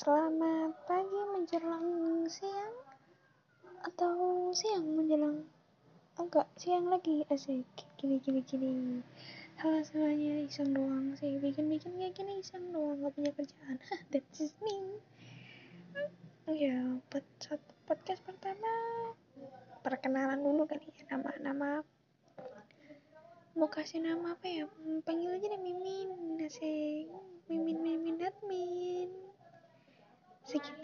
Selamat pagi menjelang siang atau siang menjelang enggak siang lagi asik gini gini gini. Halo semuanya iseng doang sih bikin bikin kayak gini iseng doang gak punya kerjaan. That's just me. Ya buat podcast pertama perkenalan dulu kali ya nama nama mau kasih nama apa ya? Panggil aja deh Mimin Así que